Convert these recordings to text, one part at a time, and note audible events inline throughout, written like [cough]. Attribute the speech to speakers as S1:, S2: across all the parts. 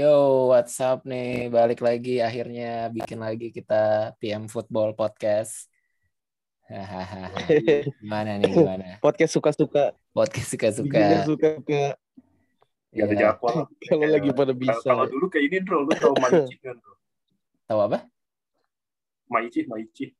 S1: Yo, what's up nih? Balik lagi akhirnya bikin lagi kita PM Football Podcast. Hahaha. gimana nih gimana?
S2: Podcast suka-suka.
S1: Podcast suka-suka.
S2: suka-suka.
S3: Gak ada jadwal.
S2: Kalau lagi pada bisa.
S3: Kalau dulu kayak ini, Bro. Lu tau Maichi kan, Bro?
S1: Tahu apa?
S3: Maichi, Maichi.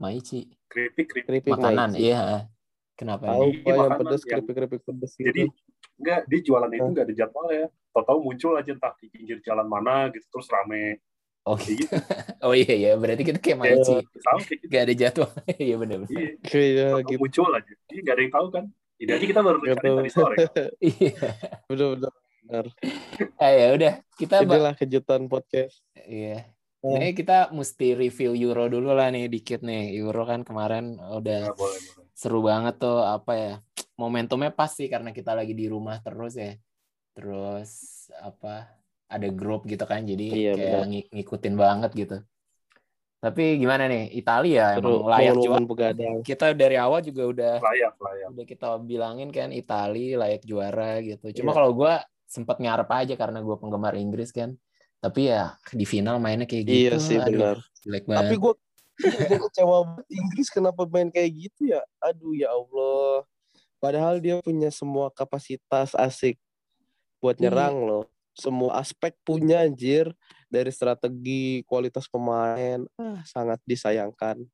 S1: Maichi.
S3: Keripik, keripik.
S2: Keripik
S1: Makanan,
S2: Maici.
S1: iya. Kenapa
S2: Tahu?
S3: Iya,
S2: yang
S3: makanan
S2: pedas
S3: yang-
S2: keripik-keripik pedas
S3: Jadi,
S2: gitu.
S3: enggak, dia jualan itu enggak ada jadwal ya. Tahu-tahu muncul aja entah di pinggir jalan mana gitu, terus rame.
S1: Oh,
S3: gitu. [laughs]
S1: oh iya ya, berarti kita kayak.
S3: Sama kayak gitu.
S1: Gak ada jadwal. [laughs] Iya benar-benar.
S3: Iya,
S2: Kayak
S3: tahu-tahu
S2: gitu.
S3: muncul aja. Jadi nggak ada yang tahu kan. Jadi aja kita baru
S2: tahu.
S3: tadi sore. [laughs]
S1: Iya.
S2: Bener-bener.
S1: Eh, ya udah, kita
S2: Inilah kejutan podcast.
S1: iya.
S2: Oh.
S1: Ini kita mesti review Euro dulu lah nih dikit nih. Euro kan kemarin udah
S3: Nggak boleh, boleh.
S1: seru banget tuh apa ya momentumnya pas sih karena kita lagi di rumah terus ya terus apa ada grup gitu kan jadi
S2: Iya,
S1: kayak ng- ngikutin banget gitu tapi gimana nih Italia
S2: Seru.
S1: emang layak juara
S2: begadang.
S1: kita dari awal juga udah
S3: Layak, layak.
S1: udah kita bilangin kan Italia layak juara gitu cuma
S3: Iya.
S1: kalau gue sempet ngarep aja karena gue penggemar Inggris kan tapi ya di final mainnya kayak gitu
S2: Iya sih
S1: aduh,
S2: benar.
S1: jelek
S2: Tapi
S1: banget
S2: gue gue kecewa banget Inggris kenapa main kayak gitu ya? Aduh ya Allah. Padahal dia punya semua kapasitas asik buat
S1: Iya.
S2: nyerang loh. Semua aspek punya anjir dari strategi, kualitas pemain. Ah, sangat disayangkan.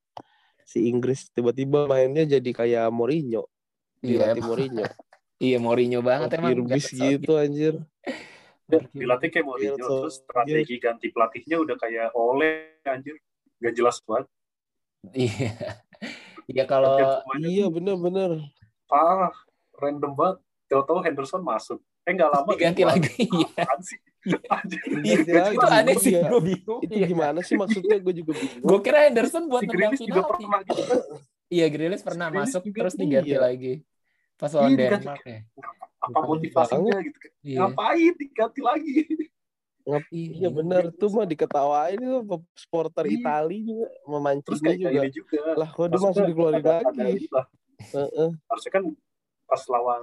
S2: Si Inggris tiba-tiba mainnya jadi kayak Mourinho.
S1: iya.
S2: Mourinho. [laughs]
S1: iya Mourinho banget emang
S2: Irbis gitu anjir.
S3: Dilatih kayak Mourinho,
S2: so-
S3: terus strategi ganti pelatihnya udah kayak oleh anjir. Gak jelas banget.
S1: Iya. [laughs] Iya kalau
S2: Iya
S3: tuh
S2: bener-bener.
S3: parah, random banget. Tahu-tahu Henderson masuk. Eh nggak lama
S1: diganti lagi. [laughs] Iya.
S2: Diganti
S1: Itu
S2: lagi.
S1: aneh sih
S2: Iya.
S1: gue bingung.
S2: Itu gimana sih maksudnya gue juga bingung.
S1: Gue kira Henderson buat nendang
S3: juga
S1: penalti.
S3: pernah gitu.
S1: Iya, Grealish pernah masuk terus diganti
S2: iya.
S1: lagi. Pas lawan
S3: Iya.
S1: Denmark ya.
S3: Apa motivasinya gitu kan.
S1: Iya.
S3: Ngapain diganti lagi?
S2: Ngap- Iya benar tuh mah diketawain itu supporter
S3: Iya.
S2: Itali juga memancingnya
S3: kayak
S2: juga.
S3: juga.
S2: Lah kok dia masih dikeluarin lagi.
S3: ini lah.
S2: Heeh.
S3: Harusnya kan pas lawan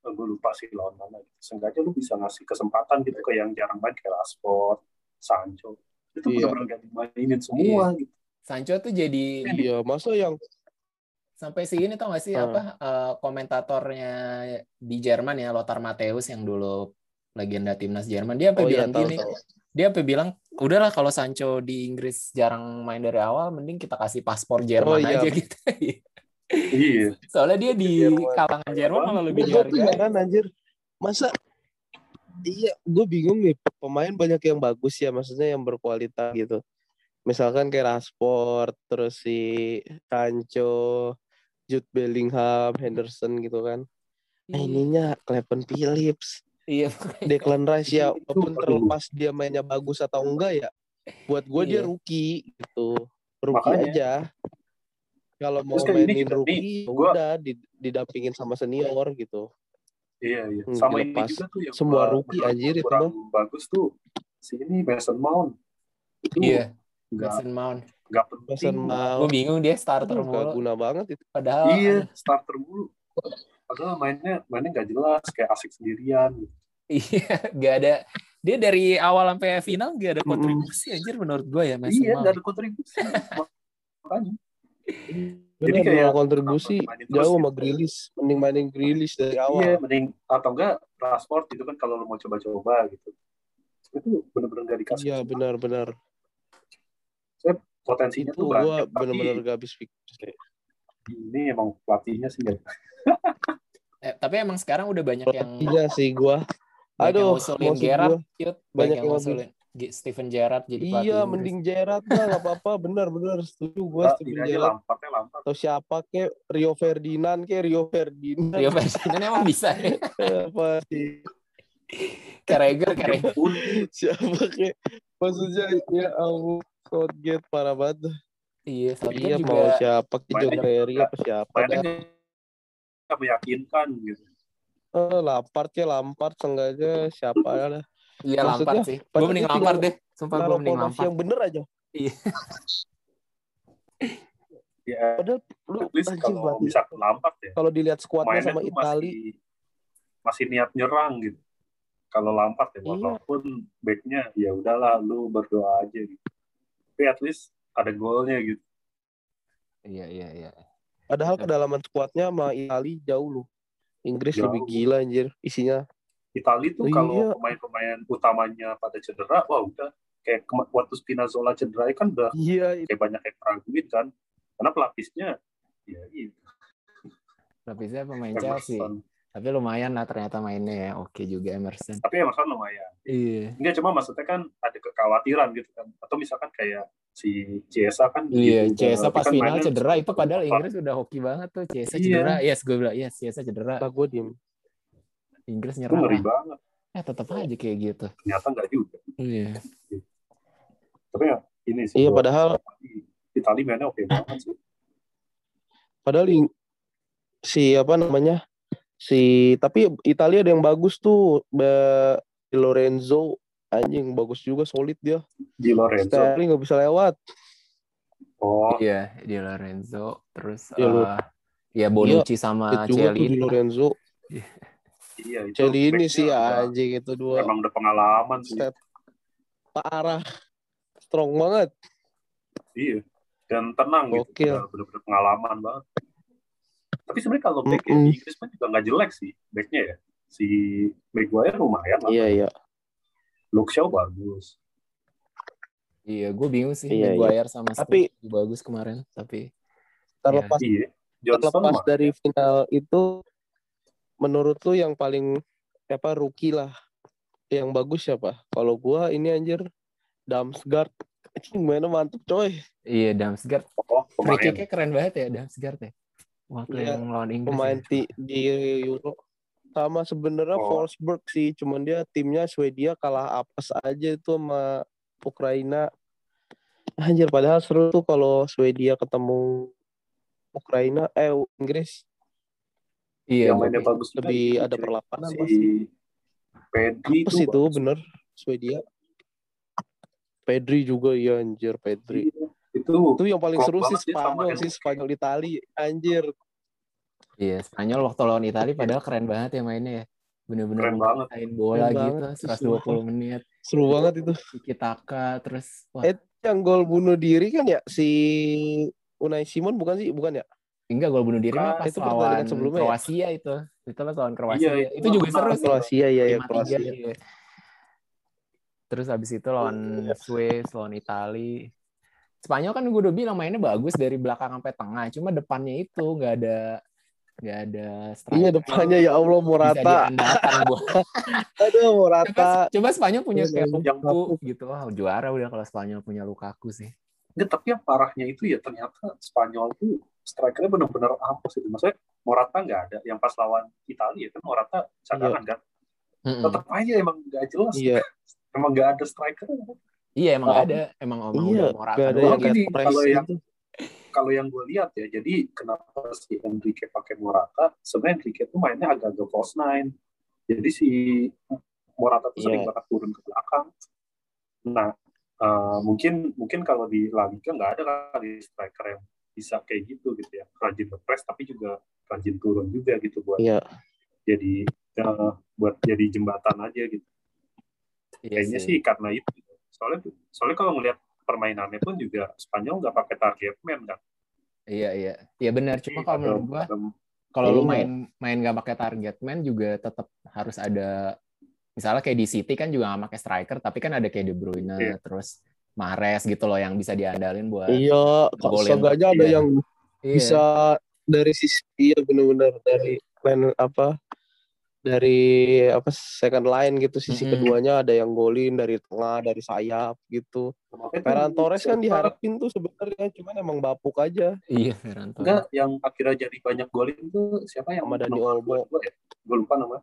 S3: gue lupa sih lawan mana. Seenggaknya lu bisa ngasih kesempatan gitu ke yang jarang main kayak Rashford, Sancho. Itu
S2: Iya.
S3: benar-benar gak dimainin semua gitu.
S1: Sancho tuh jadi
S2: Iya, masa yang
S1: sampai si ini tau gak sih
S2: Hmm.
S1: apa eh, komentatornya di Jerman ya Lothar Matthäus yang dulu legenda timnas Jerman dia sampai
S2: oh iya
S1: bilang
S2: tahu
S1: gini
S2: tahu.
S1: dia sampai bilang udahlah kalau Sancho di Inggris jarang main dari awal mending kita kasih paspor Jerman
S2: Oh, iya.
S1: aja [laughs] gitu
S3: Iya.
S1: soalnya dia di
S2: Jerman.
S1: kalangan Jerman malah lebih dihargai
S2: heran anjir. Masa Iya, gue bingung nih. Pemain banyak yang bagus ya, maksudnya yang berkualitas gitu. Misalkan kayak Rashford, terus si Sancho, Jude Bellingham, Henderson gitu kan. Nah, ininya Cleven Phillips.
S1: iya
S2: Declan Rice ya walaupun terlepas dia mainnya bagus atau enggak ya buat gue dia
S1: Iya.
S2: rookie gitu rookie
S3: Makanya.
S2: aja kalau mau
S3: Terus ini
S2: mainin
S3: nih,
S2: rookie
S3: gua-
S2: udah di- didampingin sama senior gitu
S3: Iya, iya.
S2: Hmm,
S3: Sama ini juga tuh yang
S2: Semua rookie, anjir, itu
S3: kurang bagus tuh si ini Mason Mount. Itu
S1: iya
S3: nggak
S1: Mason Mount
S3: nggak penting.
S2: Mason Mount
S1: gue bingung dia starter
S2: aduh, gak
S1: mulu
S2: guna banget itu
S1: padahal
S3: Iya, starter mulu. Padahal mainnya mainnya nggak jelas, kayak asik sendirian.
S1: Iya, gak ada. Dia dari awal sampai final gak ada kontribusi anjir menurut gue ya Mason
S3: iya,
S1: Mount.
S3: nggak ada kontribusi. [laughs] Makanya. Jadi kayak
S2: kontribusi jauh sama Grilis mending mainin Grilis dari
S3: Iya,
S2: awal
S3: mending atau enggak Rashford gitu kan kalau lu mau coba-coba gitu. Itu bener-bener nggak dikasih.
S2: iya benar-benar
S3: Potensinya
S2: itu
S3: tuh
S2: gue
S3: banyak.
S2: bener-bener
S3: Tapi
S2: gak habis pikir
S3: ini emang pelatihnya sih. [laughs]
S1: Eh, tapi emang sekarang udah banyak yang
S2: iya sih gue
S1: banyak yang
S2: aduh
S1: ngusulin
S2: gua
S1: Yud. banyak
S2: banyak
S1: yang ngusulin Steven Gerrard jadi pelatih
S2: Iya,
S1: Inggris.
S2: mending Gerrard lah, nggak apa-apa, benar-benar setuju gue
S3: Nah,
S2: Steven Gerrard
S3: Lampardnya Lampard.
S2: atau siapa ke Rio Ferdinand ke Rio Ferdinand
S1: Rio Ferdinand emang bisa ya. [laughs]
S2: apa sih
S1: Carragher, Carragher.
S2: Siapa ke maksudnya ya Allah Southgate parah banget
S1: Iya, Southgate
S2: iya
S1: juga.
S2: mau siapa ke John Terry
S3: juga-
S2: apa siapa
S3: mainnya meyakinkan gitu.
S2: eh, Lampard ke Lampard sengaja siapa dah
S1: Iya Lampard sih. Gue mending Lampard
S2: tinggal
S1: deh. Sumpah gue mending Lampard.
S2: yang bener aja
S3: Ya,
S2: padahal lu anjing
S3: kalau bisa Lampard ya.
S2: kalau dilihat skuadnya sama Itali
S3: masih masih niat nyerang gitu. kalau Lampard ya
S2: Iya.
S3: walaupun backnya ya udahlah lu berdoa aja gitu tapi at least ada golnya gitu
S1: Iya iya iya.
S2: Padahal
S1: Iya.
S2: kedalaman skuadnya sama Itali jauh loh. Inggris
S3: Jauh.
S2: lebih gila anjir isinya.
S3: Itali tuh
S2: Iya.
S3: kalau pemain-pemain utamanya pada cedera wah udah kayak waktu Spinazzola cedera kan udah
S2: Iya,
S3: kayak banyak yang raguin kan karena pelapisnya ya iya
S1: Lapisnya pemain Chelsea. Tapi lumayan lah ternyata mainnya ya. Oke juga Emerson.
S3: tapi Emerson lumayan
S1: Iya.
S3: enggak cuma maksudnya kan ada kekhawatiran gitu kan atau misalkan kayak si Ciesa kan
S1: Iya,
S3: gitu,
S1: Chiesa pas
S3: kan
S1: final cedera itu padahal. Inggris udah hoki banget tuh. Chiesa
S3: Iya.
S1: cedera. Yes, gue bilang yes, Chiesa cedera.
S2: lah gue diem.
S1: Inggris
S3: itu
S1: nyerang.
S3: ngeri
S1: lah.
S3: banget.
S1: Eh tetap aja kayak gitu.
S3: ternyata enggak juga.
S1: Iya.
S3: tapi ya ini sih
S2: Iya padahal
S3: Itali mainnya oke banget sih.
S2: Padahal ing- si apa namanya? Si tapi Italia ada yang bagus tuh Di Lorenzo. Anjing bagus juga solid dia.
S3: Di Lorenzo.
S2: Sterling nggak bisa lewat.
S3: Oh.
S1: Iya, di Lorenzo. Terus
S2: Iya,
S1: eh ya Bonucci sama
S2: Fit juga tuh
S1: Cielini.
S2: di Lorenzo
S3: iya itu
S2: Celini sih
S3: udah-
S2: anjing itu dua
S3: emang udah pengalaman sih
S2: Stat parah strong banget
S3: Iya. Dan tenang gitu.
S2: Gokil.
S3: Udah bener-bener pengalaman banget. Tapi sebenarnya kalau back
S2: Mm-mm.
S3: di Inggris pun juga nggak jelek sih backnya ya. Si Maguire lumayan lah.
S2: iya iya
S3: Luke Shaw bagus.
S1: Iya, gue bingung sih
S2: Iya,
S1: Maguire sama
S2: Tapi-
S1: bagus kemarin, tapi
S2: terlepas
S3: Iya. Johnson
S2: terlepas dari final itu menurut lu yang paling apa rookie lah yang bagus siapa kalau gua ini anjir Damsgaard anjing mainnya mantep coy
S1: iya Damsgaard
S3: Oh,
S1: free keren banget ya Damsgaard ya. Waktu
S2: Iya,
S1: yang lawan Inggris.
S2: pemain
S1: ya.
S2: di, di Euro sama sebenarnya
S3: Oh.
S2: Forsberg sih cuman dia timnya Swedia kalah apes aja itu sama Ukraina anjir padahal seru tuh kalau Swedia ketemu Ukraina eh Inggris
S1: Iya,
S3: yang mainnya bagus juga
S2: lebih
S3: itu,
S2: ada
S3: Jack.
S2: perlawanan
S3: si
S2: pasti
S3: Pedri
S2: apes itu
S3: bagus.
S2: bener Swedia Pedri juga ya anjir Pedri
S3: Iya. Itu
S2: itu yang paling seru sih Spanyol sih. Spanyol Itali anjir
S1: Iya, Spanyol waktu lawan Italia padahal keren banget ya mainnya ya. Bener-bener
S3: Keren banget.
S1: main bola
S2: Keren
S1: gitu,
S2: banget,
S1: 120 menit.
S2: seru banget itu
S1: Tiki Taka terus wah,
S2: Eh, yang gol bunuh diri kan ya si Unai Simon bukan sih bukan ya
S1: enggak gol bunuh diri mah pas
S2: itu pertandingan
S1: lawan
S2: sebelumnya ya?
S1: Kroasia itu. Itu pas lawan Kroasia.
S3: Iya,
S1: itu
S3: itu
S1: juga seru sih.
S2: Kroasia ya ya
S1: 5-3,
S2: Kroasia
S1: iya. Terus habis itu lawan
S2: Iya.
S1: Swiss, lawan Itali. Spanyol kan gue udah bilang mainnya bagus dari belakang sampai tengah, cuma depannya itu nggak ada nggak ada striker
S2: iya depannya ya Allah
S1: bisa
S2: Morata
S1: diandalkan buat [laughs]
S2: aduh
S1: coba,
S2: Morata
S1: coba Spanyol punya
S2: Iya,
S1: kayak. Lukaku gitu wah juara udah kalau Spanyol punya Lukaku sih
S3: Nggak, tapi yang parahnya itu ya ternyata Spanyol tuh strikernya bener-bener apa sih maksudnya Morata nggak ada yang pas lawan Italia kan Morata cadangan kan
S1: Mm-mm.
S3: tetap aja emang nggak jelas
S2: iya [laughs]
S3: emang nggak ada striker
S1: iya emang
S2: Oh.
S1: ada emang emang
S2: Iya,
S1: udah Morata
S2: gak ada
S1: doang.
S2: yang
S3: kalau yang-
S2: gitu.
S3: kalau yang gue lihat ya jadi kenapa si Enrique pakai Morata sebenarnya Enrique tuh mainnya agak-agak false nine jadi si Morata tuh sering
S2: Iya.
S3: banget turun ke belakang nah eh, mungkin mungkin kalau di La Liga nggak ada kali striker yang bisa kayak gitu gitu ya. Rajin nge-press tapi juga rajin turun juga gitu buat
S2: iya.
S3: jadi eh, buat jadi jembatan aja gitu.
S1: Iya
S3: kayaknya sih. karena itu. Soalnya soalnya kalau ngelihat permainannya pun juga Spanyol nggak pakai target man kan?
S1: Iya iya. Iya benar. Cuma kalau menurut gua kalau lu
S2: Iya.
S1: main main gak pakai target man juga tetap harus ada misalnya kayak di City kan juga gak pakai striker tapi kan ada kayak De Bruyne
S3: Iya.
S1: terus Mahrez gitu loh yang bisa diandalin buat
S2: iya kok
S1: Golin.
S2: seenggaknya ada
S3: Iya.
S2: yang
S1: Iya.
S2: bisa dari sisi iya benar-benar dari line apa dari apa second line gitu sisi
S1: Mm-mm.
S2: keduanya ada yang golin dari tengah dari sayap gitu Ferran Torres kan diharapin tuh sebenarnya cuman emang bapuk aja
S1: iya Ferran Torres.
S3: enggak yang akhirnya jadi banyak golin itu siapa yang
S2: Sama Dani Olmo.
S3: 22? Gue lupa nama.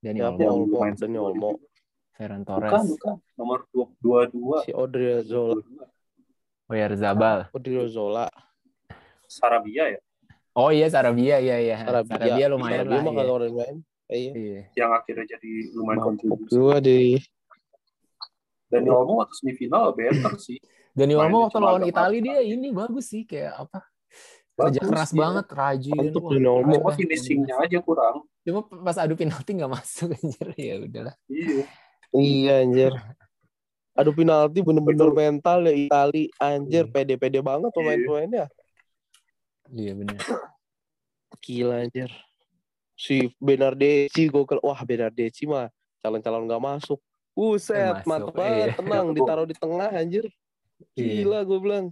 S1: Dani Olmo
S2: Dani Olmo.
S1: Ferran
S3: Bukan,
S1: Torres
S3: bukan. Nomor 22.
S2: si Odriozola
S1: Oyarzabal
S2: Odriozola
S3: Sarabia ya,
S1: oh iya Sarabia iya iya
S2: Sarabia,
S1: Sarabia lumayan
S2: Sarabia
S1: lah
S2: mah
S1: iya.
S2: kalau orang main iya
S1: Iya.
S3: yang akhirnya jadi lumayan kontribusi.
S2: juga di
S3: Dani Olmo waktu semifinal better sih.
S1: Dani Olmo waktu lawan Italia dia ini bagus sih kayak apa kerja
S3: Bagus,
S1: keras
S3: iya.
S1: banget, rajin. Wah,
S2: Doni Olmo.
S3: Cuma finishingnya aja kurang.
S1: Cuma pas adu penalti nggak masuk [laughs] anjir. Ya udahlah.
S3: Iya.
S2: Iya anjir. Aduh penalti bener-bener mental ya Itali anjir
S1: Iya.
S2: pede-pede banget
S3: Iya.
S2: pemain-pemainnya.
S1: Iya benar.
S2: Gila anjir. Si Benardeschi gokil. Wah Benardeschi mah calon-calon nggak masuk. Buset,
S1: Eh, masuk,
S2: mantep
S1: iya.
S2: banget, tenang,
S3: Iya.
S2: ditaruh di tengah anjir.
S1: Iya.
S2: Gila gue bilang.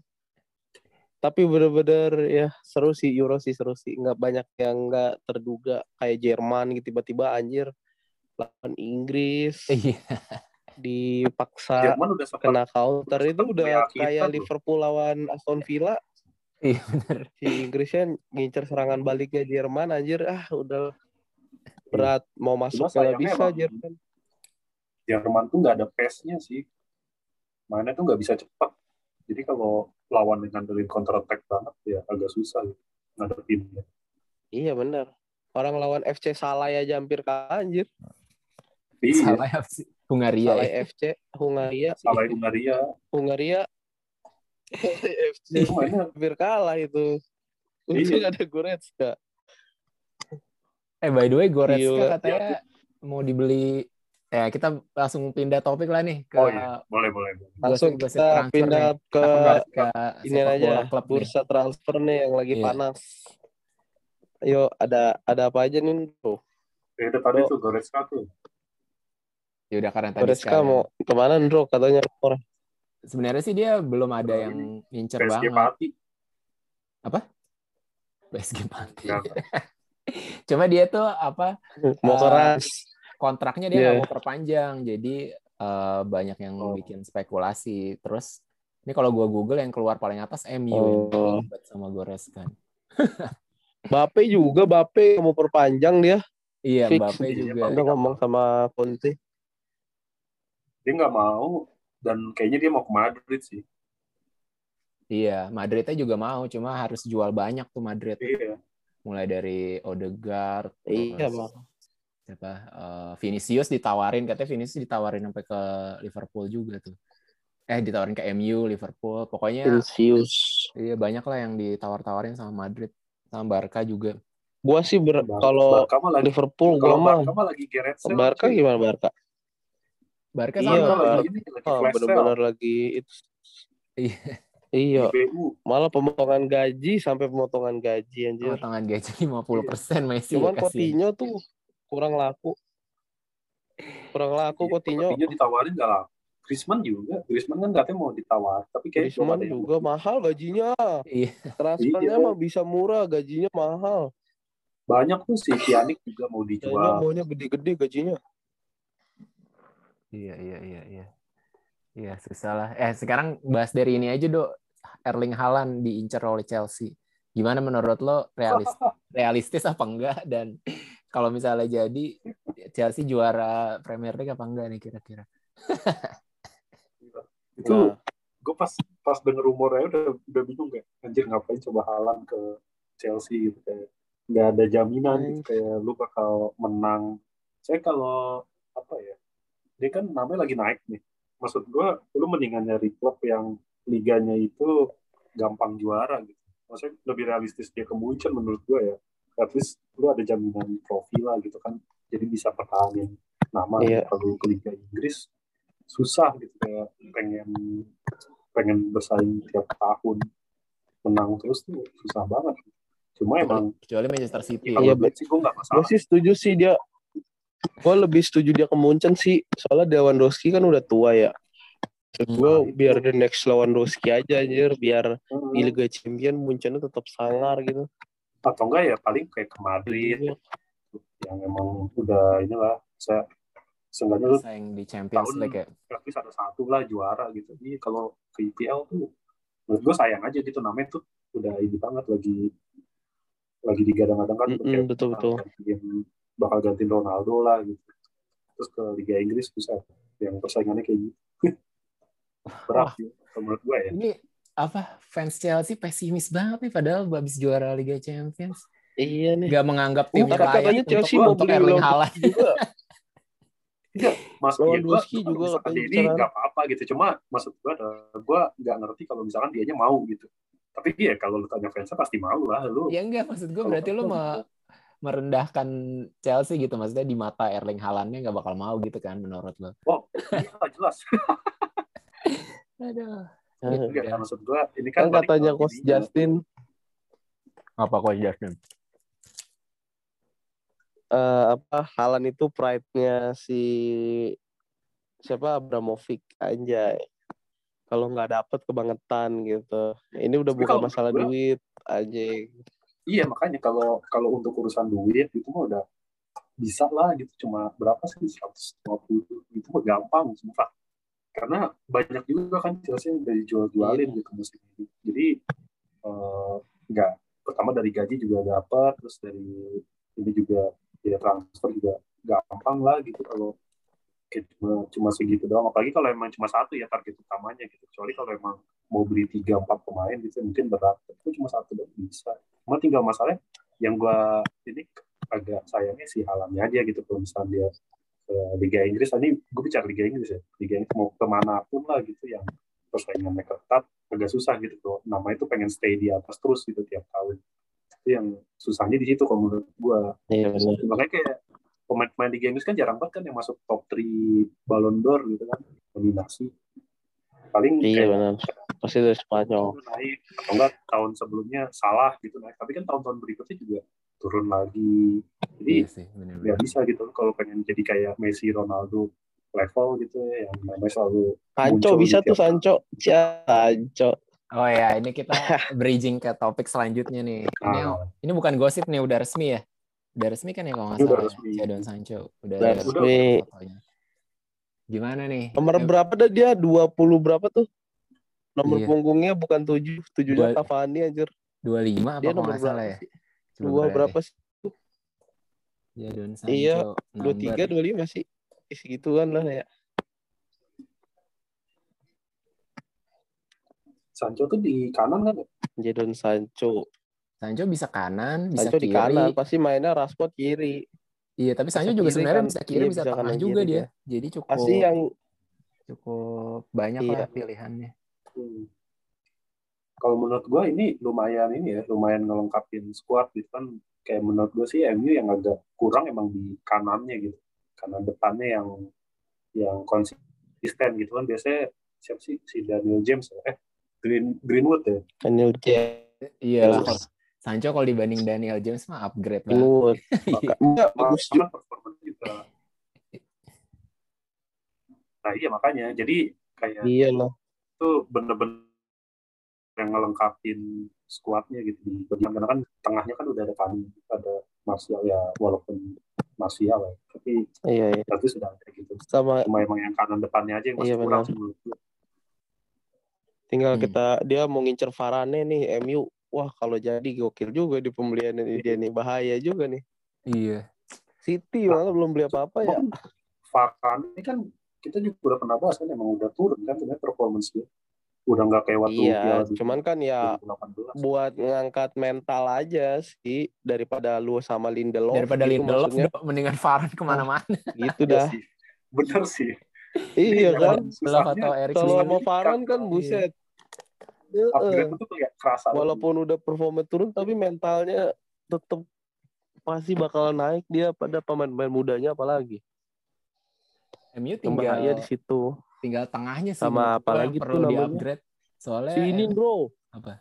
S2: Tapi bener-bener ya seru sih Euro sih seru sih. Nggak banyak yang nggak terduga kayak Jerman gitu tiba-tiba anjir lawan Inggris
S1: Iya.
S2: dipaksa
S3: Jerman udah sempat
S2: kena counter itu udah kayak. Liverpool lawan Aston Villa
S1: Iya benar.
S2: si Inggrisnya ngincer serangan baliknya Jerman anjir ah udah berat mau masuk
S3: sayangnya
S2: bisa
S3: emang-
S2: Jerman
S3: Jerman tuh nggak ada pace-nya sih. Mainnya tuh nggak bisa cepat. Jadi kalau lawan dengan dari counter attack banget ya agak susah gitu. ngadepinnya.
S2: iya benar orang lawan FC Salai aja hampir kalah anjir
S3: Iya,
S1: Salah sih? Hungaria
S2: Salai
S1: ya.
S2: FC Hungaria
S3: salah Hungaria.
S2: Hungaria FC
S3: Itu mainnya
S2: hampir kalah itu untung ada Goretzka
S1: Eh by the way Goretzka
S2: Gila.
S1: katanya mau dibeli ya kita langsung pindah topik lah nih ke
S3: Oh iya, boleh boleh. boleh.
S2: langsung kita pindah
S1: nih.
S2: ke
S1: Barca
S2: ini aja
S1: klub nih.
S2: bursa transfer nih yang lagi
S1: Iya.
S2: panas ayo ada ada apa aja nih tuh
S3: Ya, itu tadi tuh Goretzka tuh.
S1: Ya udah karena tadi
S2: Goretzka
S1: sekalian.
S2: mau ke mana Bro katanya orang
S1: Sebenarnya sih dia belum ada
S3: Belum
S1: yang ngincer
S3: PSG
S1: banget.
S3: Pati.
S1: PSG Pati.
S3: Nggak. [laughs]
S1: Cuma dia tuh apa
S2: mau keras
S1: kontraknya dia
S2: Iya.
S1: nggak mau perpanjang. Jadi eh, banyak yang
S3: Oh.
S1: bikin spekulasi. Terus ini kalau gua Google yang keluar paling atas MU
S2: Oh.
S1: yang terlibat sama Goretzka. [laughs]
S2: Bape juga Bape mau perpanjang dia
S1: Iya,
S2: Fix.
S1: Mbappe
S3: Iya,
S1: juga.
S2: Udah ngomong sama Conte
S3: Dia nggak mau dan kayaknya dia mau ke Madrid sih.
S1: Iya, Madridnya juga mau, cuma harus jual banyak tuh Madrid.
S3: Iya.
S1: Mulai dari Odegaard,
S2: iya
S1: terus
S2: bang
S1: siapa eh, Vinicius ditawarin, katanya Vinicius ditawarin sampai ke Liverpool juga tuh. Eh, ditawarin ke MU, Liverpool. Pokoknya
S2: Vinicius
S1: iya banyak lah yang ditawar-tawarin sama Madrid, sama Barca juga.
S2: gua sih ber- kalau Liverpool gua mah
S3: Barca lagi.
S2: Barca gimana Barca
S1: Barca
S2: Iya,
S1: sama
S3: lagi
S2: oh,
S3: sale
S2: lagi itu
S1: Iya.
S2: iya malah pemotongan gaji sampai pemotongan gaji anjir
S1: potongan gaji 50% Messi
S2: cuman. Coutinho tuh kurang laku kurang laku
S3: Iya,
S2: Coutinho
S3: Coutinho ditawarin nggak lah. Griezmann juga. Griezmann kan katanya mau ditawar, tapi kayak
S2: Griezmann juga mahal gajinya
S1: Iya.
S2: transfernya
S3: Iya.
S2: mah bisa murah gajinya mahal
S3: banyak tuh si Pjanic juga mau
S2: kayaknya
S3: dijual.
S2: maunya gede-gede gajinya
S1: Iya, iya, iya, iya. Iya, susah lah. Eh, sekarang bahas dari ini aja, Dok. Erling Haaland diincar oleh Chelsea. Gimana menurut lo realis [laughs] realistis apa enggak dan kalau misalnya jadi Chelsea juara Premier League apa enggak nih kira-kira? [laughs]
S3: Itu gue pas pas denger rumornya udah udah bingung kayak anjir ngapain coba Haaland ke Chelsea gitu kayak nggak ada jaminan gitu kayak lu bakal menang. Saya kalau apa ya dia kan namanya lagi naik nih. Maksud gue lu mendingan nyari klub yang liganya itu gampang juara gitu. Maksudnya lebih realistis dia ke Munchen menurut gue ya. At least lu ada jaminan trofi lah gitu kan. Jadi bisa pertahanin nama
S2: Iya.
S3: kalau ke Liga Inggris susah gitu kayak pengen pengen bersaing tiap tahun menang terus tuh susah banget cuma emang
S1: Kecuali Manchester City.
S3: kalau
S2: Iya,
S3: duit sih gue nggak
S2: gue
S3: masalah
S2: sih setuju sih dia gue lebih setuju dia ke Munchen sih soalnya Lewandowski kan udah tua ya gue
S3: Hmm.
S2: biar the next Lewandowski aja anjir biar
S3: Hmm.
S2: di Liga Champion Munchen tetap sangar gitu
S3: atau enggak ya paling kayak ke Madrid
S2: Iya.
S3: yang emang udah inilah saya seenggaknya lu
S1: Saing di Champions
S3: Tahun-
S1: League ya.
S3: at least ada satu lah juara gitu jadi kalau ke IPL tuh menurut gue sayang aja gitu namanya tuh udah ini banget lagi lagi digadang-gadang kan
S2: Mm-mm,
S3: kayak
S2: betul, betul.
S3: Bakal gantiin Ronaldo lah gitu. Terus ke Liga Inggris bisa. Yang persaingannya kayak gitu. [laughs] Berat sih kalau menurut gue ya.
S1: Ini apa fans Chelsea pesimis banget nih padahal habis juara Liga Champions.
S2: iya nih.
S1: Nggak menganggap timnya
S2: Ntar katanya
S1: layak
S2: Chelsea
S1: untuk,
S2: mau
S1: untuk
S2: beli
S1: Erling Haaland.
S2: juga. [laughs]
S3: Mas iya,
S2: Lewandowski juga
S3: kalau misalkan
S2: katanya
S3: dia ini nggak apa-apa gitu. Cuma maksud gue gue nggak ngerti kalau misalkan dianya mau gitu. Tapi ya kalau lu tanya fansnya pasti mau lah lu.
S1: Ya enggak, maksud gue berarti lu me- merendahkan Chelsea gitu. Maksudnya di mata Erling Haalandnya nggak bakal mau gitu kan menurut lo.
S3: Wow, iya jelas. [laughs]
S1: Aduh.
S3: Enggak,
S1: Ya.
S3: kan maksud gua ini kan
S2: Kan katanya Coach. Justin
S1: Apa Coach Justin?
S2: eh, apa Halan itu pride-nya si siapa Abramovic anjay. Kalau nggak dapet kebangetan gitu. Ini udah
S3: Tapi
S2: bukan masalah
S3: menurut
S2: duit anjing.
S3: Iya makanya kalau kalau untuk urusan duit itu mah udah bisa lah gitu. Cuma berapa sih? 150 itu mah gampang sumpah karena banyak juga kan Chelsea yang udah dijual-jualin gitu musim ini. Jadi eh, nggak. Pertama dari gaji juga dapat terus dari ini juga ya transfer juga gampang lah gitu kalau kayak cuma cuma segitu doang. Apalagi kalau emang cuma satu ya target utamanya gitu. Kecuali kalau emang mau beli tiga empat pemain gitu mungkin berat. Itu cuma satu doang bisa. Cuma tinggal masalahnya yang gua ini agak sayangnya si halamnya aja gitu kalau misalnya dia ke Liga Inggris. Tadi gue bicara Liga Inggris ya. Liga Inggris mau ke mana pun lah gitu yang persaingannya ketat agak susah gitu tuh nama itu pengen stay di atas terus gitu tiap tahun. Itu yang susahnya di situ kalau menurut gua.
S2: Iya
S3: makanya kayak pemain-pemain Liga Inggris kan jarang banget kan yang masuk top 3 Ballon d'Or gitu kan. Nominasi paling
S2: Iya benar. Pasti dari Spanyol.
S3: naik atau enggak tahun sebelumnya salah gitu naik tapi kan tahun-tahun berikutnya juga turun lagi jadi
S1: Iya sih,
S3: nggak
S1: benar-benar.
S3: bisa gitu kalau pengen jadi kayak Messi Ronaldo level gitu ya yang namanya selalu
S2: Sancho bisa tuh
S3: tiap-
S2: Sancho. Sancho.
S1: Oh ya, ini kita [laughs] bridging ke topik selanjutnya nih. Ini
S3: Ah,
S1: ini bukan gosip nih, udah resmi ya? Udah resmi kan ya kalau nggak
S3: Udah
S1: salah?
S3: resmi.
S1: Jadon Sancho. Udah,
S2: Udah resmi.
S1: fotonya. Gimana nih?
S2: Nomor berapa dah dia? 20 berapa tuh? Nomor
S1: Iya.
S2: punggungnya bukan 7, 7-nya
S1: Dua-
S2: Cavani anjir.
S1: 25 apa
S2: Dia nomor berapa
S1: ya?
S2: Dua
S1: berapa
S2: sih?
S1: Jadon Sancho.
S2: Iya,
S1: number.
S2: 23, 25 sih. Segituan lah ya.
S3: Sancho tuh di kanan kan ya?
S2: Jadon Sancho.
S1: Sancho bisa kanan, bisa
S2: Sancho di
S1: kiri.
S2: kanan, pasti mainnya Rashford kiri.
S1: Iya, tapi Sancho
S2: Bisa
S1: juga
S2: kiri
S1: sebenarnya
S2: kan.
S1: bisa kiri,
S2: Iya,
S1: bisa,
S2: bisa
S1: tengah juga
S2: kiri
S1: dia.
S2: dia.
S1: Jadi cukup
S2: Pasti yang
S1: cukup banyak
S2: Iya.
S1: lah pilihannya.
S3: Hmm. Kalau menurut gue ini lumayan ini ya, lumayan ngelengkapin squad gitu kan. Kayak menurut gue sih MU yang agak kurang emang di kanannya gitu. Kanan depannya yang yang konsisten gitu kan. Biasanya siapa sih si Daniel James ya? eh Green Greenwood ya.
S2: Daniel James.
S1: Iya lah. Sancho kalau dibanding Daniel James mah upgrade lah.
S2: Greenwood. [laughs] Maka, enggak, bagus juga.
S3: Performa juga. Nah iya makanya jadi kayak
S2: Iya lah.
S3: itu bener-bener yang ngelengkapin skuadnya gitu di karena kan tengahnya kan udah ada Pani, ada Martial ya walaupun Martial ya, tapi
S2: Iya, iya.
S3: berarti sudah ada gitu.
S2: Sama
S3: Cuma emang yang kanan depannya aja yang masih
S2: Iya,
S3: kurang
S2: tinggal
S1: Hmm.
S2: kita dia mau ngincer Varane nih MU. Wah, kalau jadi gokil juga di pembelian ini dia nih. Bahaya juga nih.
S1: Iya.
S2: City malah belum beli apa-apa ya.
S3: Varane ini kan kita juga udah pernah bahas kan emang udah turun kan sebenarnya performance dia. Udah nggak kayak waktu
S2: Iya,
S3: Dunia
S2: cuman kan ya
S3: 2018.
S2: buat ngangkat mental aja sih daripada lu sama Lindelof
S1: Daripada
S2: gitu
S1: Lindelof
S2: maksudnya
S1: mendingan Varane ke mana-mana.
S2: gitu
S3: Iya
S2: dah
S3: sih. Bener sih.
S2: iya kan
S1: Lindelof atau
S2: kalau sama
S3: di
S2: Varane kan
S3: kantong.
S2: buset.
S3: Upgrade itu kayak kerasa.
S2: walaupun udah performa turun tapi mentalnya tetap pasti bakal naik dia pada pemain-pemain mudanya apalagi
S1: MU tinggal
S2: di situ
S1: tinggal tengahnya sih
S2: Sama
S1: menurut gua
S2: apa
S1: yang
S2: lagi
S1: perlu
S2: tuh namanya?
S1: di-upgrade. Soalnya
S2: si ini bro
S1: apa?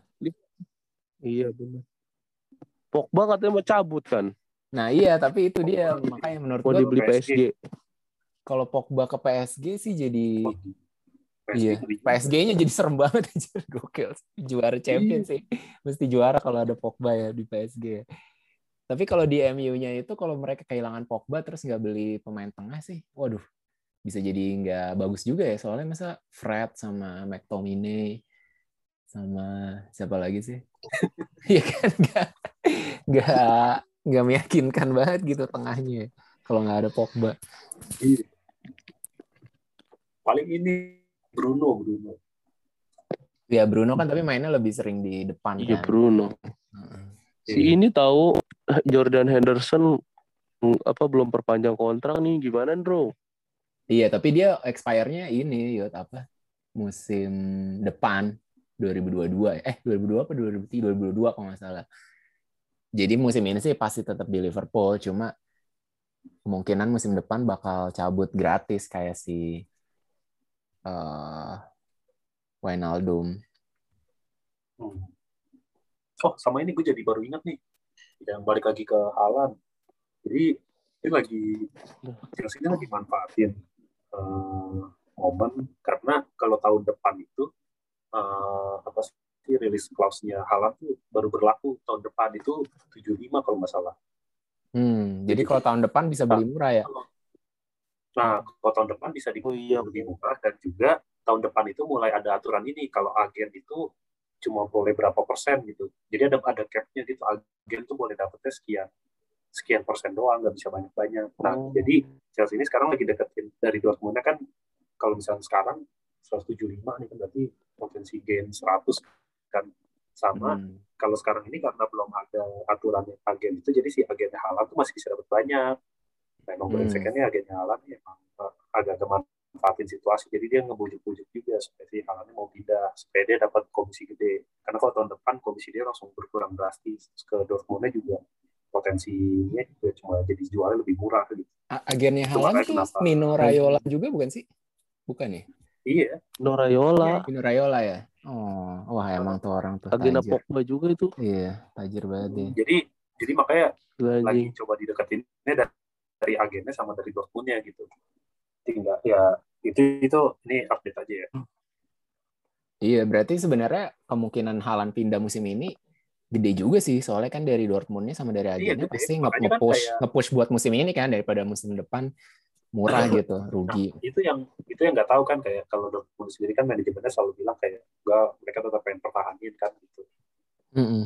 S2: iya benar Pogba katanya mau cabut kan
S1: Nah, iya, tapi itu dia makanya menurut gua
S2: dibeli
S3: PSG.
S2: PSG
S1: kalau Pogba ke PSG sih jadi
S3: PSG
S1: iya, PSG-nya jadi serem banget [laughs] aja gokil. Juara champion
S3: Iya.
S1: sih. Mesti juara kalau ada Pogba ya di PSG. Tapi kalau di MU-nya itu kalau mereka kehilangan Pogba terus nggak beli pemain tengah sih, waduh, bisa jadi nggak bagus juga ya. Soalnya masa Fred sama McTominay sama siapa lagi sih? [laughs] Iya kan nggak nggak nggak meyakinkan banget gitu tengahnya kalau nggak ada Pogba.
S3: Iya. Paling ini Bruno, Bruno.
S1: Ya Bruno kan tapi mainnya lebih sering di depan
S2: iya
S1: kan.
S2: Bruno
S1: Heeh.
S2: si ini tahu Jordan Henderson mm, apa belum perpanjang kontrak nih gimana bro
S1: Iya, tapi dia expire-nya ini, Yot, apa? Musim depan. 2022 eh 2002 apa 2003 2022 kalau nggak salah jadi musim ini sih pasti tetap di Liverpool cuma kemungkinan musim depan bakal cabut gratis kayak si uh, Wijnaldum
S3: Hmm. Oh, sama ini gue jadi baru ingat nih. Yang balik lagi ke Halan. Jadi, ini lagi, Chelsea ini lagi manfaatin uh, momen, karena kalau tahun depan itu, uh, apa sih, rilis clause-nya Halan tuh baru berlaku tahun depan itu 75 kalau nggak salah.
S1: Hmm, jadi kalau tahun depan bisa beli murah ya?
S3: Nah, kalau tahun depan bisa di
S2: Oh iya.
S3: lebih murah dan juga tahun depan itu mulai ada aturan ini kalau agen itu cuma boleh berapa persen gitu. Jadi ada ada cap-nya gitu. Agen itu boleh dapetnya sekian sekian persen doang, nggak bisa banyak-banyak. Nah,
S2: Oh.
S3: jadi Chelsea ini sekarang lagi deketin dari Dortmundnya kan kalau misalnya sekarang 175 nih kan berarti potensi gain 100 kan sama
S1: Hmm.
S3: kalau sekarang ini karena belum ada aturan yang agen itu jadi si agennya halal tuh masih bisa dapat banyak nah emang
S1: Hmm.
S3: brengseknya agennya halal nih emang eh, agak-agak manfaatin situasi jadi dia ngebujuk-bujuk juga supaya si mau pindah supaya dia dapat komisi gede karena kalau tahun depan komisi dia langsung berkurang drastis ke Dortmundnya juga potensinya juga cuma jadi jualnya lebih murah gitu
S1: Agennya
S3: makanya
S1: tuh
S3: kenapa-
S1: Mino Raiola juga bukan sih? Bukan ya?
S3: iya
S2: Norayola,
S1: Mino Raiola ya? Oh, wah emang tuh orang tuh
S2: agenda
S1: tajir.
S2: Pogba juga itu.
S1: Iya, tajir banget dia.
S3: jadi jadi makanya lagi
S2: anjing.
S3: coba dideketinnya dari, dari agennya sama dari Dortmundnya gitu. Tinggal ya itu itu ini update aja ya.
S1: Iya, berarti sebenarnya kemungkinan Haaland pindah musim ini gede juga sih. Soalnya kan dari Dortmundnya sama dari
S3: Iya,
S1: agennya
S3: gede.
S1: pasti nge-
S3: kan
S1: nge-push
S3: kayak-
S1: nge-push buat musim ini kan daripada musim depan murah gitu, rugi.
S3: Itu yang itu yang nggak tahu kan kayak kalau Dortmund sendiri kan manajemennya selalu bilang kayak enggak mereka tetap pengen pertahanin kan gitu.
S1: Mm-mm.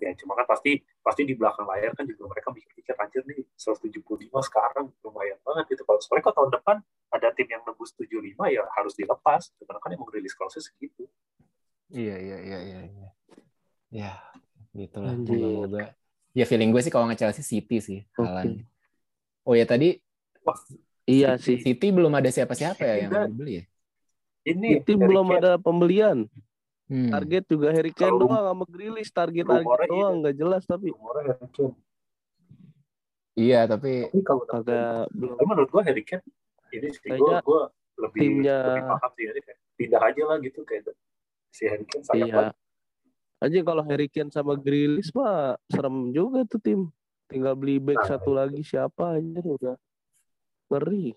S3: Ya cuma kan pasti pasti di belakang layar kan juga mereka mikir-mikir anjir nih 175 sekarang lumayan banget gitu. Kalau soalnya kalau tahun depan ada tim yang nebus 75 ya harus dilepas. Karena kan emang rilis clause segitu.
S1: Iya, iya, iya, iya. iya. Ya, gitulah.
S2: Anjir.
S1: Moga-moga. Ya feeling gue sih kalau nge-Chelsea City sih. Haaland. Oh ya tadi
S3: Wah,
S2: Iya sih.
S1: City belum ada siapa-siapa ya yang mau dibeli ya?
S3: ini Harry
S2: belum
S3: Kane.
S2: ada pembelian.
S1: Hmm.
S2: Target juga Harry Kane doang sama Grealish target target
S3: rumornya
S2: doang
S3: iya.
S2: nggak jelas tapi.
S1: Iya, tapi
S3: Tapi kalau
S2: kagak belum
S3: Tapi menurut gua Harry Kane ini sih gua,
S2: Kayaknya
S3: gua lebih
S2: timnya-
S3: lebih paham sih Harry Kane. Pindah aja lah gitu kayak si Harry Kane sayang
S2: iya.
S3: banget.
S2: Aja kalau Harry Kane sama Grealish mah serem juga tuh tim. Tinggal beli back
S3: Nah,
S2: satu lagi siapa aja udah ngeri.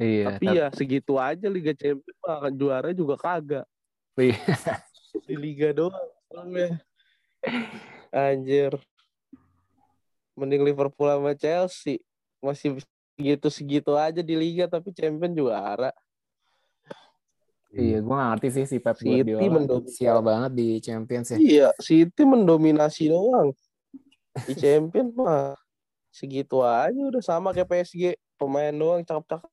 S1: iya.
S2: Tapi ya segitu aja Liga Champions mah juara juga kagak.
S1: Iya. [laughs]
S2: Di Liga doang. soalnya. Anjir. Mending Liverpool sama Chelsea. Masih segitu-segitu aja di Liga tapi Champion juara.
S1: Iya, gue gak ngerti sih si Pep
S2: City
S1: Guardiola
S2: mendominasi.
S1: sial banget di Champions ya.
S2: Iya, City mendominasi doang. Di Champion [laughs] mah segitu aja udah sama kayak PSG. Pemain doang cakep-cakep.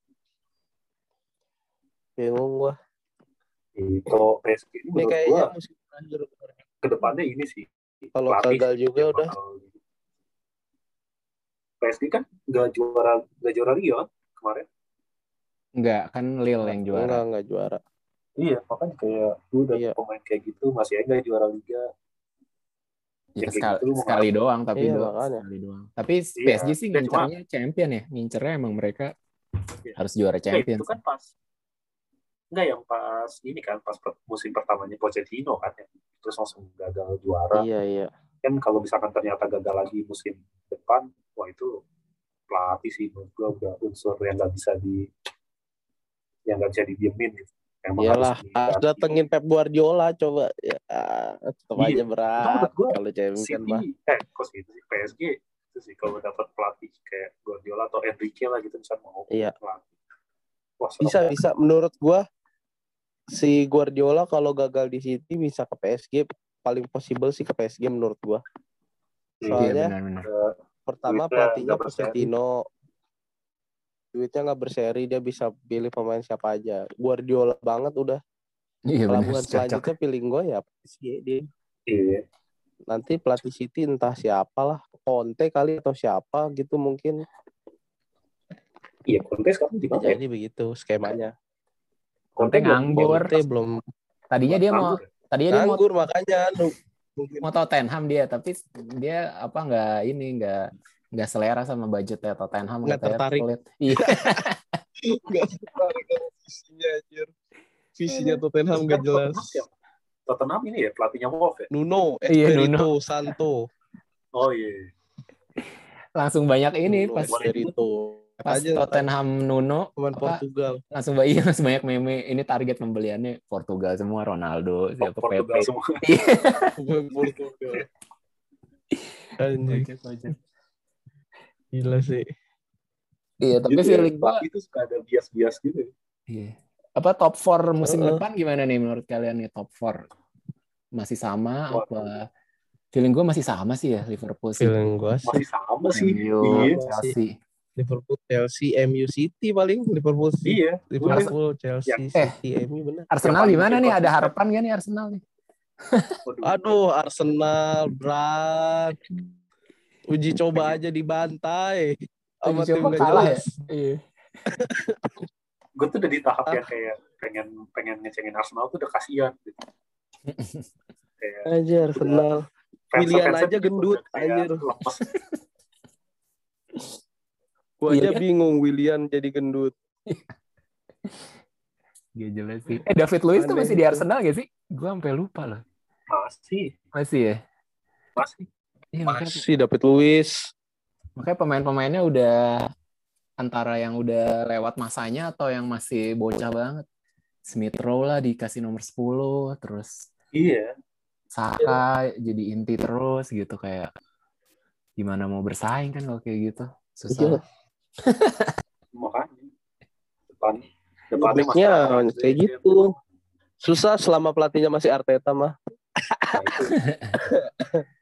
S2: Bingung gua.
S3: Kalau PSG ini menurut
S2: kayaknya
S3: gua
S2: musim terakhir.
S3: ke depannya ini sih.
S2: Kalau gagal juga udah.
S3: PSG kan nggak juara nggak juara Rio kan kemarin.
S1: Enggak, kan Lille yang juara.
S2: Enggak, enggak juara.
S3: Iya, makanya kayak lu udah
S2: Iya.
S3: pemain kayak gitu masih aja nggak juara Liga.
S1: Ya,
S3: kayak
S1: sekali,
S3: gitu
S1: sekali doang, tapi
S2: Iya,
S1: doang,
S2: makanya.
S1: sekali doang. Tapi
S3: Iya,
S1: PSG sih
S3: ya cuma-
S1: ngincernya champion ya. Ngincernya emang mereka
S3: Iya.
S1: harus juara
S3: Nggak,
S1: champion.
S3: itu kan pas Enggak yang pas ini kan pas musim pertamanya Pochettino kan yang terus langsung gagal juara.
S2: Iya, iya.
S3: Kan kalau misalkan ternyata gagal lagi musim depan, wah itu pelatih sih menurut gua udah unsur yang nggak bisa di yang nggak bisa didiemin gitu. Emang
S2: Iyalah,
S3: harus
S2: datengin Pep Guardiola coba. Ya, tetap
S3: Iya,
S2: aja
S3: itu
S2: berat
S3: gua
S2: kalau champion
S3: City,
S2: mah.
S3: eh kok gitu sih PSG itu sih kalau dapat pelatih kayak Guardiola atau Enrique lah gitu misalnya mau
S2: Iya.
S3: pelatih. Wah,
S2: Bisa,
S3: banget.
S2: bisa. Menurut gua si Guardiola kalau gagal di City bisa ke PSG paling possible sih ke PSG menurut gua.
S1: Iya,
S2: Soalnya
S1: benar-benar.
S3: Eh,
S2: pertama
S3: Duitnya
S2: pelatihnya. Pochettino duitnya nggak berseri dia bisa pilih pemain siapa aja Guardiola banget udah
S1: Iya, benar.
S2: pelabuhan selanjutnya pilih gue ya PSG dia
S3: Iya.
S2: nanti pelatih City entah siapa lah Conte kali atau siapa gitu mungkin
S3: Iya, Conte sekarang di mana ya?
S2: jadi begitu skemanya
S1: Conte nganggur.
S2: Conte belum
S1: Tadinya dia mau
S3: ya?
S1: tadinya dia mau
S2: Nganggur makanya nu- mungkin
S1: mau Tottenham dia tapi dia apa nggak ini nggak nggak selera sama budgetnya Tottenham
S2: Nggak tertarik.
S1: pelit. Iya. [laughs]
S2: nggak tertarik visinya anjir. Visinya Tottenham nggak jelas.
S3: Tottenham ini ya pelatihnya Wolf ya?
S2: Nuno, [laughs]
S1: Iya,
S2: Espirito Santo.
S3: Oh iya.
S1: langsung banyak ini
S2: Nuno,
S1: pas
S2: Espirito.
S1: Pas
S2: aja
S1: Tottenham Nuno
S2: pemain
S1: apa,
S2: Portugal.
S1: langsung banyak [laughs] iya, langsung banyak meme ini target pembeliannya Portugal semua Ronaldo siapa
S3: Portugal
S1: Pepe
S3: semua.
S2: Pemain [laughs] [laughs] Portugal. Anjing, gila sih.
S1: iya tapi
S3: Gitu ya,
S1: feeling gua
S3: pelatih itu suka ada bias-bias gitu. ya.
S1: iya. apa top 4 musim
S2: Heeh.
S1: depan gimana nih menurut kalian nih top 4 masih sama
S3: Waduh.
S1: apa feeling gua masih sama sih ya Liverpool sih
S2: Feeling gua sih
S3: Masih sama sih.
S1: MU,
S3: Iya.
S1: Chelsea
S2: Liverpool, Chelsea, MU City paling Liverpool City.
S3: Iya.
S2: Liverpool, Chelsea,
S1: Eh.
S2: City, MU benar.
S1: Arsenal
S3: paling
S1: gimana nih ada harapan gak nih Arsenal nih.
S2: Aduh, Arsenal berat. Uji coba aja dibantai. Sama
S1: Uji
S2: tim
S1: coba
S2: gak
S1: kalah
S2: jelas.
S1: iya [laughs]
S3: Gue tuh udah di tahap
S2: Ah.
S3: yang kayak pengen pengen ngecengin Arsenal tuh udah kasihan. Gitu. [laughs] kayak
S2: Aja Arsenal.
S3: Fans-fansnya
S2: aja gendut,
S3: udah kayak [laughs]
S1: Iya
S2: aja
S1: kan?
S2: bingung Willian jadi gendut. [laughs]
S1: Gak jelas sih. Eh David Luiz tuh masih di. Arsenal gak sih? Gue sampai lupa loh.
S3: Masih,
S1: Masih ya?
S3: masih.
S1: Iya, makanya,
S2: Masih David Luiz.
S1: makanya pemain-pemainnya udah antara yang udah lewat masanya atau yang masih bocah banget. Smith Rowe lah dikasih nomor 10, terus
S3: Iya.
S1: Saka jadi inti terus gitu kayak gimana mau bersaing kan kalau kayak gitu.
S2: Iya. [laughs]
S3: Makanya depan depannya
S2: kayak gitu. Susah selama pelatihnya masih Arteta mah.
S3: Nah, itu. [laughs]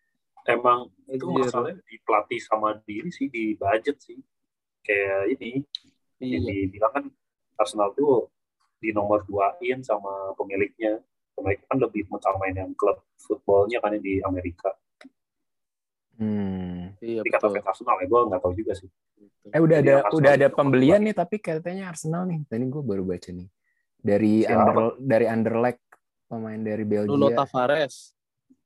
S3: emang itu masalahnya di pelatih sama diri sih di budget sih kayak ini yang
S2: Iya.
S3: dibilang kan Arsenal tuh di nomor duain sama pemiliknya pemilik kan lebih utamain yang klub footballnya kan yang di Amerika
S1: Hmm.
S2: Iya
S3: jadi kata
S2: betul.
S3: Arsenal ya gue nggak tahu juga sih
S1: Eh udah
S3: Jadi
S1: ada
S3: Arsenal
S1: udah ada
S3: itu
S1: pembelian nih tapi katanya Arsenal nih. Tadi gue baru baca nih. Dari
S3: Siapa?
S1: under dari Anderlecht pemain dari Belgia.
S2: Nuno Tavares.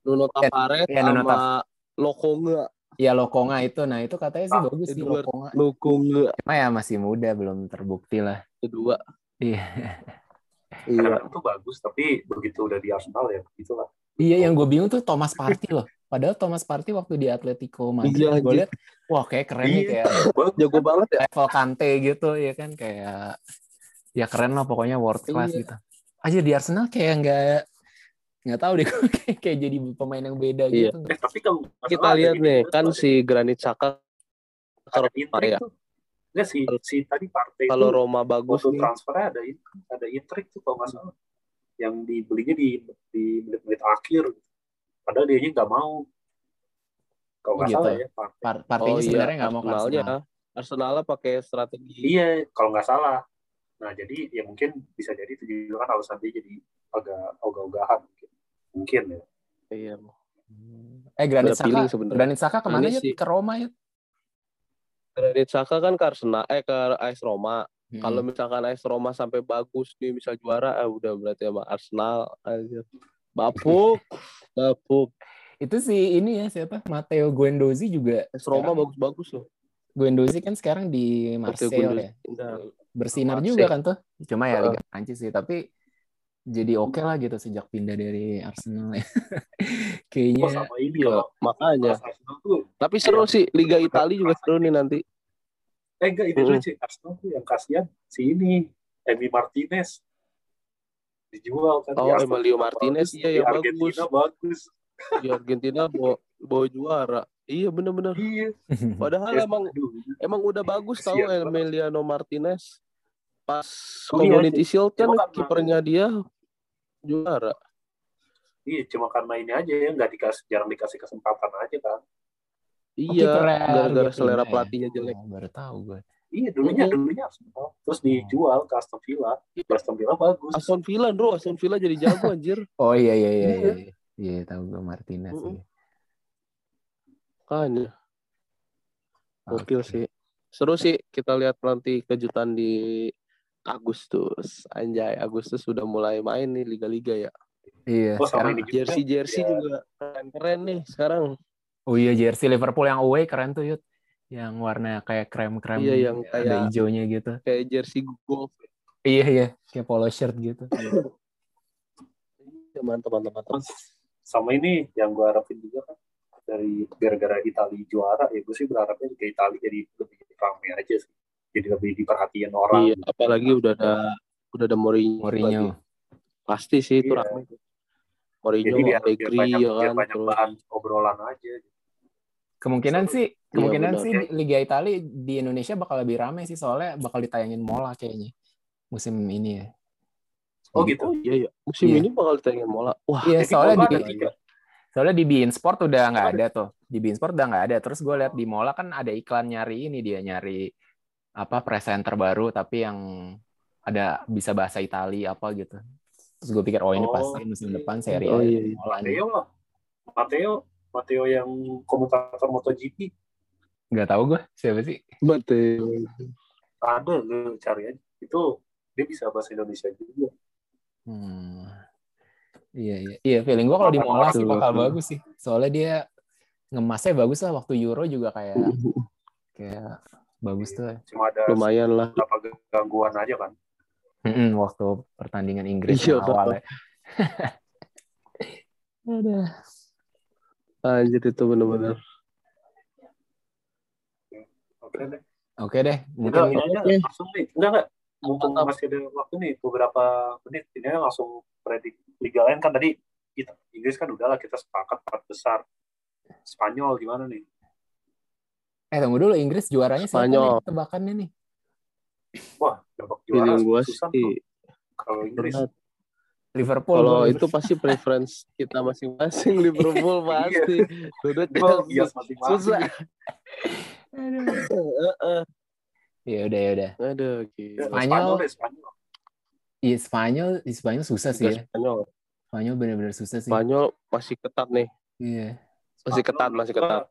S2: Nuno Tavares
S1: iya, Nuno
S2: sama Lokonga.
S1: Ya Lokonga itu. Nah, itu katanya sih
S3: Ah,
S1: bagus sih. Lokonga.
S2: Lokonga
S1: Cuma ya masih muda belum terbukti lah.
S2: kedua.
S1: Iya.
S2: Iya.
S3: tuh bagus tapi begitu udah di Arsenal ya begitulah
S1: Iya, yang gue bingung tuh Thomas Partey loh. Padahal Thomas Partey waktu di Atletico Madrid
S2: Iya,
S1: gue lihat wah kayak keren nih
S3: Iya.
S1: kayak [laughs]
S2: Jago banget ya.
S1: level Kante gitu ya kan kayak ya keren lah pokoknya world class
S2: Iya.
S1: gitu. Aja di Arsenal kayak nggak nggak tahu deh [laughs] kayak, kayak jadi pemain yang beda
S2: Iya.
S1: gitu.
S3: eh tapi kalau
S2: Kita lihat nih, kan
S3: tuh,
S2: si Granit
S3: ada
S2: kalau ya.
S3: Enggak sih, si tadi partai
S2: Kalau
S3: itu
S2: Roma bagus nih.
S3: transfernya ada ada intrik tuh kalau nggak salah yang dibelinya di di menit-menit akhir padahal dia nggak mau kalau nggak
S1: gitu.
S3: salah ya Partey.
S1: Par- Partainya
S2: Oh iya,
S1: sebenarnya nggak mau ke
S2: Arsenalnya.
S1: Arsenal.
S2: Arsenalnya pakai strategi.
S3: iya kalau nggak salah nah jadi ya mungkin bisa jadi itu juga kan alasan dia jadi agak ogah-ogahan mungkin mungkin ya
S2: Iya.
S1: Eh Granit Saka. Granit Saka ke
S2: mana
S1: ya?
S2: sih.
S1: Ke Roma ya?
S2: Granit Xhaka kan ke Arsenal, eh ke AS Roma.
S1: Hmm.
S2: Kalau misalkan AS Roma sampai bagus nih bisa juara, ah udah berarti sama Arsenal aja. Bapuk, [laughs] bapuk.
S1: itu sih ini ya siapa? Matteo Guendouzi juga.
S2: Roma bagus-bagus loh.
S1: Guendouzi kan sekarang di Marseille ya.
S2: Nah,
S1: Bersinar
S2: Marseille.
S1: juga kan tuh. Cuma ya. Liga Prancis sih, tapi jadi oke lah gitu sejak pindah dari Arsenal ya.
S3: oh, [laughs]
S1: Kayaknya
S3: sama ini
S2: Iya,
S3: kalau
S2: makanya. Tapi seru sih Liga Italia juga seru nih nanti.
S3: eh enggak ini
S2: Mm-mm.
S3: lucu Arsenal tuh yang kasihan si ini Emi Martinez dijual kan di
S2: Oh,
S3: Aston
S2: Emilio Martinez,
S3: bagus,
S2: iya,
S3: di
S2: yang
S3: Argentina bagus
S2: Di Argentina bawa, bawa juara. Iya bener-bener.
S3: iya
S2: Padahal
S3: Ya,
S2: emang emang udah bagus
S3: banget.
S2: Emiliano Martinez. Pas
S3: Oh, iya,
S2: Community Shield kan
S3: karena-
S2: kipernya dia juara.
S3: Iya, cuma karena ini aja ya nggak dikasih jarang dikasih kesempatan aja kan.
S2: Iya,
S1: kipernya
S2: gara-gara selera
S1: ya?
S2: pelatihnya jelek.
S1: Oh, baru tahu gue.
S3: Iya, dulunya
S2: Mhm.
S3: dulunya Arsenal, terus dijual ke Aston Villa. Aston Villa bagus.
S2: Aston Villa, bro. Aston Villa jadi jago anjir. [laughs]
S1: Oh iya iya iya
S2: Iya.
S1: iya. Iya, tahu gue Martinez
S2: Mm-mm.
S1: iya.
S2: Kan gokil
S1: Oke.
S2: sih. Seru sih kita lihat nanti kejutan di Agustus. Anjay, Agustus sudah mulai main nih liga-liga ya.
S1: Iya,
S3: Oh
S1: sekarang
S3: ini juga.
S2: Jersey jersey
S3: ya,
S2: juga keren-keren nih sekarang.
S1: Oh iya jersey Liverpool yang away keren tuh Yud. Yang warna kayak krem-krem
S2: Iya, yang
S1: ada
S2: kayak-
S1: hijaunya gitu.
S2: Kayak jersey golf.
S1: Iya iya, kayak polo shirt gitu.
S2: Ya, mantap mantap mantap.
S3: Terus sama ini yang gue harapin juga kan dari gara-gara Italia juara ya gue sih berharapnya juga Italia jadi lebih ramai aja sih jadi lebih diperhatikan orang
S2: Iya, apalagi udah ada udah ada Mourinho. lagi.
S1: Mourinho.
S2: Pasti sih itu
S3: Iya.
S2: ramai. Mourinho,
S3: jadi biar, biar
S2: Allegri
S3: banyak,
S2: ya
S3: biar
S2: kan.
S3: banyak
S2: Terus
S3: bahan obrolan aja
S1: Kemungkinan
S3: Seru.
S1: sih, kemungkinan
S2: benar.
S1: sih Liga Italia di Indonesia bakal lebih ramai sih soalnya bakal ditayangin Mola kayaknya musim ini ya.
S3: oh gitu
S2: Oh iya iya. Musim
S1: Iya.
S2: ini bakal ditayangin mola. Wah,
S1: Iya, soalnya di
S3: ada tiga.
S1: soalnya di Bein Sport udah nggak ada tuh. Di Bein Sport udah nggak ada. Terus gue lihat di Mola kan ada iklan nyari ini dia nyari apa presenter baru tapi yang ada bisa bahasa Itali apa gitu. Terus gue pikir oh ini
S3: Oh,
S1: pasti musim depan seri
S2: Oh, iya, iya.
S1: Mola.
S3: Matteo lah Matteo Matteo yang komutator MotoGP
S1: Nggak tahu gue siapa sih.
S2: betul.
S3: ada lu cari aja itu dia bisa bahasa Indonesia juga
S1: Hmm. Iya iya. Iya feeling gue kalau di Mola sih bakal bagus sih. Soalnya dia ngemasnya bagus lah waktu Euro juga kayak [laughs] kayak bagus tuh.
S3: cuma ada
S2: Lumayan lah.
S3: beberapa gangguan aja kan
S1: Mm-mm, waktu pertandingan Inggris
S2: Iya,
S1: yang awalnya. [laughs] Aduh.
S2: Anjir itu bener-bener.
S3: oke deh
S1: Oke deh,
S3: Mungkin ini aja langsung nih. Enggak enggak. Mumpung masih ada waktu nih beberapa menit ini aja langsung predik liga lain kan tadi kita Inggris kan udahlah kita sepakat empat besar. Spanyol gimana nih?
S1: eh tunggu dulu Inggris juaranya siapa
S2: Spanyol.
S1: nih tebakannya nih?
S3: Wah, babak juara
S2: Feeling gua
S3: susah
S2: sih.
S3: Kalau Inggris
S2: berat.
S1: Liverpool.
S2: Kalau itu pasti preference kita masing-masing [laughs] Liverpool pasti. Udah
S3: bias masing-masing.
S2: Susah.
S1: Ya udah ya udah.
S2: Aduh, gila.
S1: Spanyol. Iya Spanyol, di Spanyol susah sih ya.
S2: Spanyol.
S1: Spanyol benar-benar susah sih.
S2: Spanyol masih ketat nih.
S1: Iya.
S2: Masih ketat, masih ketat.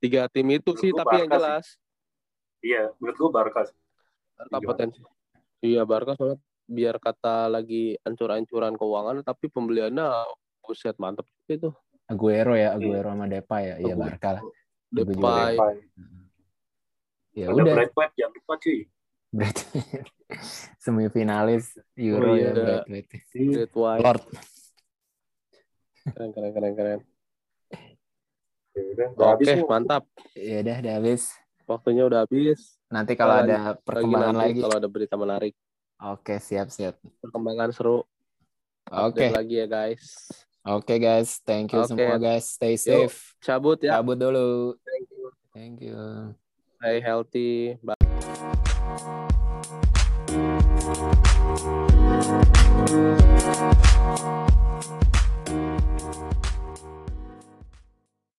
S2: Tiga tim itu sih, tapi yang jelas.
S3: Iya, menurut gua Barca sih.
S2: Barca potensi. Iya, Barca soalnya biar kata lagi ancur-ancuran keuangan, tapi pembeliannya buset mantep itu.
S1: Aguero ya, Aguero sama Depay ya. Iya. Barca lah.
S2: Depay.
S3: Depay.
S1: Ya
S3: Ada
S1: udah.
S3: Brad jangan lupa cuy. [laughs]
S1: Semifinalis Euro
S2: Oh, iya,
S1: ya. Brad Pitt. Lord.
S2: Keren, keren, keren, keren.
S3: Ya udah, udah habis
S2: Oke,
S3: nih.
S2: mantap.
S1: Ya udah, udah habis.
S2: Waktunya udah habis.
S1: Nanti kalau
S2: Lagi-
S1: ada perkembangan
S2: nanti
S1: lagi.
S2: Kalau ada berita menarik.
S1: Oke, siap siap.
S2: Perkembangan seru.
S1: Oke.
S2: Update lagi ya, guys.
S1: Oke guys, thank you
S2: Oke.
S1: semua guys. Stay safe.
S2: Cabut ya.
S1: Cabut dulu.
S2: Thank you.
S1: Thank you.
S2: Stay healthy. Bye.